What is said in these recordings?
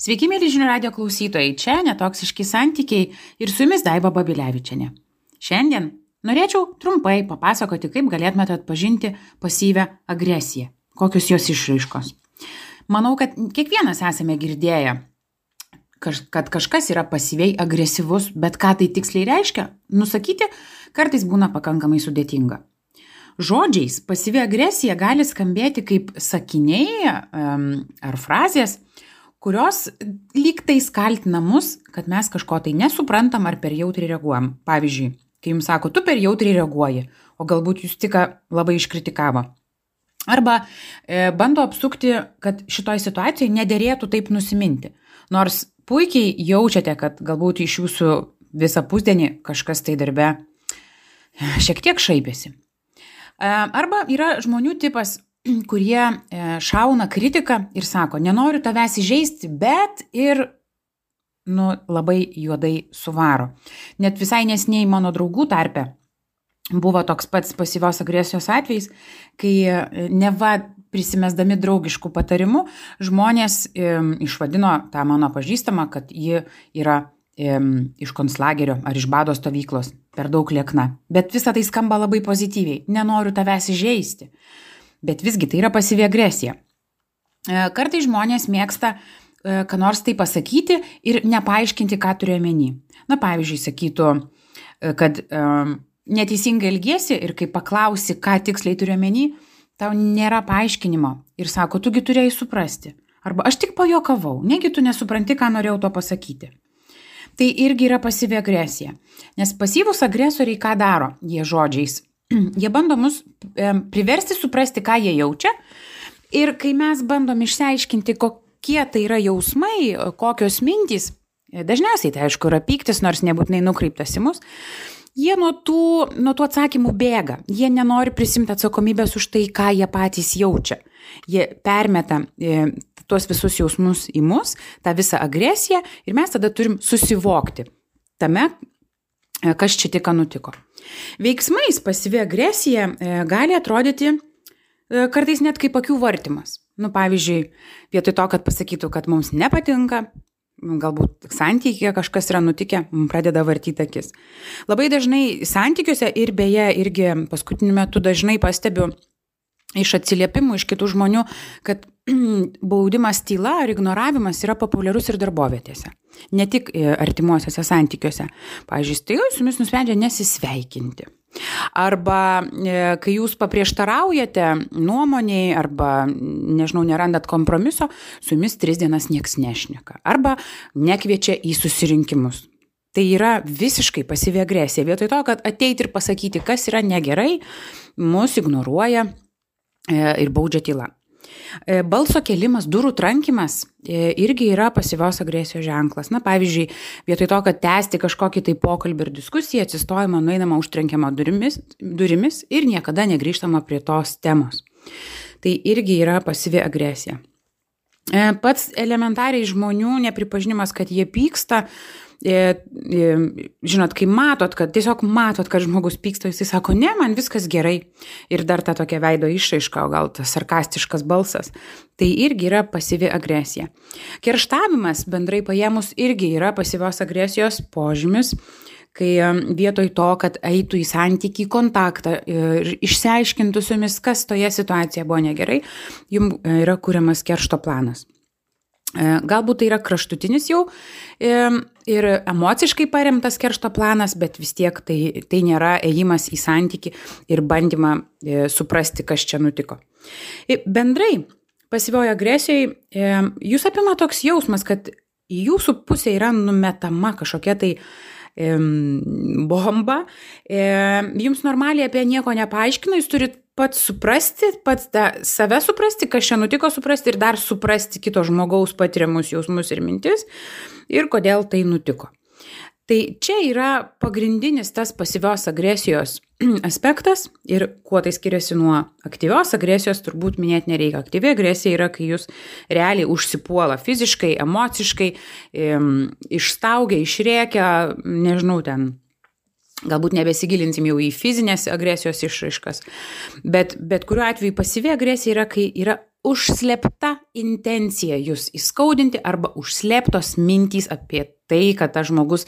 Sveiki, mėly žinių radio klausytojai, čia netoksiški santykiai ir su jumis Daiva Babilevičiane. Šiandien norėčiau trumpai papasakoti, kaip galėtumėte atpažinti pasyvę agresiją, kokios jos išraiškos. Manau, kad kiekvienas esame girdėję, kad kažkas yra pasyviai agresyvus, bet ką tai tiksliai reiškia, nusakyti kartais būna pakankamai sudėtinga. Žodžiais pasyvi agresija gali skambėti kaip sakiniai um, ar frazės, kurios lyg tai kaltina mus, kad mes kažko tai nesuprantam ar per jautriai reaguojam. Pavyzdžiui, kai jums sako, tu per jautriai reaguoji, o galbūt jūs tik labai iškritikavo. Arba e, bando apsukti, kad šitoj situacijoje nederėtų taip nusiminti. Nors puikiai jaučiate, kad galbūt iš jūsų visą pusdienį kažkas tai darbe šiek tiek šaipėsi. Arba yra žmonių tipas, kurie e, šauna kritiką ir sako, nenoriu tavęs įžeisti, bet ir nu, labai juodai suvaro. Net visai nesiniai mano draugų tarpe buvo toks pats pasyvios agresijos atvejs, kai e, neva prisimesdami draugiškų patarimų, žmonės e, išvadino tą mano pažįstamą, kad ji yra iš konclagerio ar iš bado stovyklos, per daug liekna. Bet visa tai skamba labai pozityviai. Nenoriu tavęs įžeisti. Bet visgi tai yra pasyvi agresija. E, kartai žmonės mėgsta e, ką nors tai pasakyti ir nepaaiškinti, ką turiu omeny. Na, pavyzdžiui, sakytų, e, kad neteisingai elgiesi ir kai paklausi, ką tiksliai turiu omeny, tau nėra paaiškinimo ir sako, tugi turėjai suprasti. Arba aš tik pajokavau, negi tu nesupranti, ką norėjau to pasakyti tai irgi yra pasyvi agresija. Nes pasyvūs agresoriai ką daro? Jie žodžiais. jie bando mus priversti suprasti, ką jie jaučia. Ir kai mes bandom išsiaiškinti, kokie tai yra jausmai, kokios mintys, e, dažniausiai tai aišku yra pyktis, nors nebūtinai nukreiptas į mus, jie nuo tų, nuo tų atsakymų bėga. Jie nenori prisimti atsakomybės už tai, ką jie patys jaučia. Jie permeta e, tuos visus jausmus į mus, tą visą agresiją ir mes tada turim susivokti tame, e, kas čia tik nutiko. Veiksmais pasyvi agresija e, gali atrodyti e, kartais net kaip akių vartimas. Nu, pavyzdžiui, vietoj to, kad pasakytų, kad mums nepatinka, galbūt santykėje kažkas yra nutikę, pradeda vartyti akis. Labai dažnai santykiuose ir beje, irgi paskutiniu metu dažnai pastebiu iš atsiliepimų iš kitų žmonių, kad baudimas tyla ar ignoravimas yra populiarus ir darbovietėse. Ne tik e, artimuosiuose santykiuose. Pavyzdžiui, staiga su jumis nusprendžia nesisveikinti. Arba e, kai jūs paprieštaraujate nuomoniai arba, nežinau, nerandat kompromiso, su jumis tris dienas nieks nešneka. Arba nekviečia į susirinkimus. Tai yra visiškai pasyvi agresija. Vietoj to, kad ateiti ir pasakyti, kas yra negerai, mus ignoruoja e, ir baudžia tyla. E, balso kelimas, durų trankimas e, irgi yra pasyvios agresijos ženklas. Na, pavyzdžiui, vietoj to, kad tęsti kažkokį tai pokalbį ir diskusiją, atsistojama, nueinama užtrenkiama durimis, durimis ir niekada negrįžtama prie tos temos. Tai irgi yra pasyvi agresija. E, pats elementariai žmonių nepripažinimas, kad jie pyksta, žinot, kai matot, kad tiesiog matot, kad žmogus pyksta, jisai sako, ne, man viskas gerai. Ir dar ta tokia veido išraiška, gal tas sarkastiškas balsas. Tai irgi yra pasyvi agresija. Kerštavimas bendrai paėmus irgi yra pasyvios agresijos požymis kai vietoj to, kad eitų į santykį, kontaktą ir išsiaiškintų su jumis, kas toje situacijoje buvo negerai, jums yra kuriamas keršto planas. E, galbūt tai yra kraštutinis jau e, ir emociškai paremtas keršto planas, bet vis tiek tai, tai nėra ėjimas į santyki ir bandymą e, suprasti, kas čia nutiko. Bendrai, pasyvioje agresijoje jūs apima toks jausmas, kad į jūsų pusę yra numetama kažkokia tai bomba, jums normaliai apie nieko nepaaiškina, jūs turit pats suprasti, pats da, save suprasti, kas čia nutiko suprasti ir dar suprasti kito žmogaus patiriamus jausmus ir mintis ir kodėl tai nutiko. Tai čia yra pagrindinis tas pasyvios agresijos aspektas ir kuo tai skiriasi nuo aktyvios agresijos, turbūt minėti nereikia. Aktyvi agresija yra, kai jūs realiai užsipuola fiziškai, emociškai, išstaugia, išrėkia, nežinau, ten Galbūt nebesigilinsim jau į fizinės agresijos išraiškas, bet, bet kuriuo atveju pasyvi agresija yra, kai yra užslėpta intencija jūs įskaudinti arba užslėptos mintys apie tai, kad tas žmogus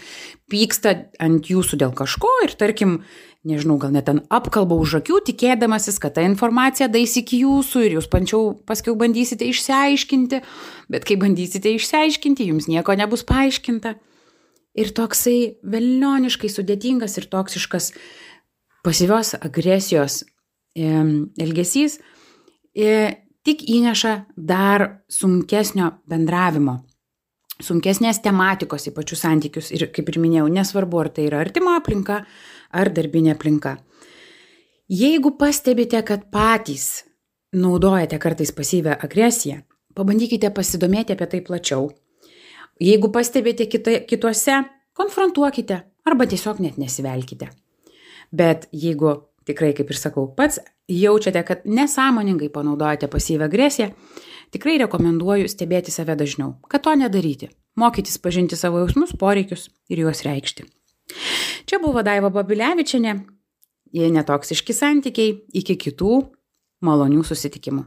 pyksta ant jūsų dėl kažko ir tarkim, nežinau, gal net ten apkalba už akių, tikėdamasis, kad ta informacija dais iki jūsų ir jūs pančiau paskiau bandysite išsiaiškinti, bet kai bandysite išsiaiškinti, jums nieko nebus paaiškinta. Ir toksai velnioniškai sudėtingas ir toksiškas pasyvios agresijos elgesys tik įneša dar sunkesnio bendravimo, sunkesnės tematikos į pačius santykius ir, kaip ir minėjau, nesvarbu, ar tai yra artima aplinka ar darbinė aplinka. Jeigu pastebite, kad patys naudojate kartais pasyvę agresiją, pabandykite pasidomėti apie tai plačiau. Jeigu pastebite kita, kituose, konfrontuokite arba tiesiog net nesivelkite. Bet jeigu tikrai, kaip ir sakau, pats jaučiate, kad nesąmoningai panaudojate pasyvę agresiją, tikrai rekomenduoju stebėti save dažniau, kad to nedaryti, mokytis pažinti savo jausmus, poreikius ir juos reikšti. Čia buvo Daiva Babilevičiane, jei netoksiški santykiai, iki kitų malonių susitikimų.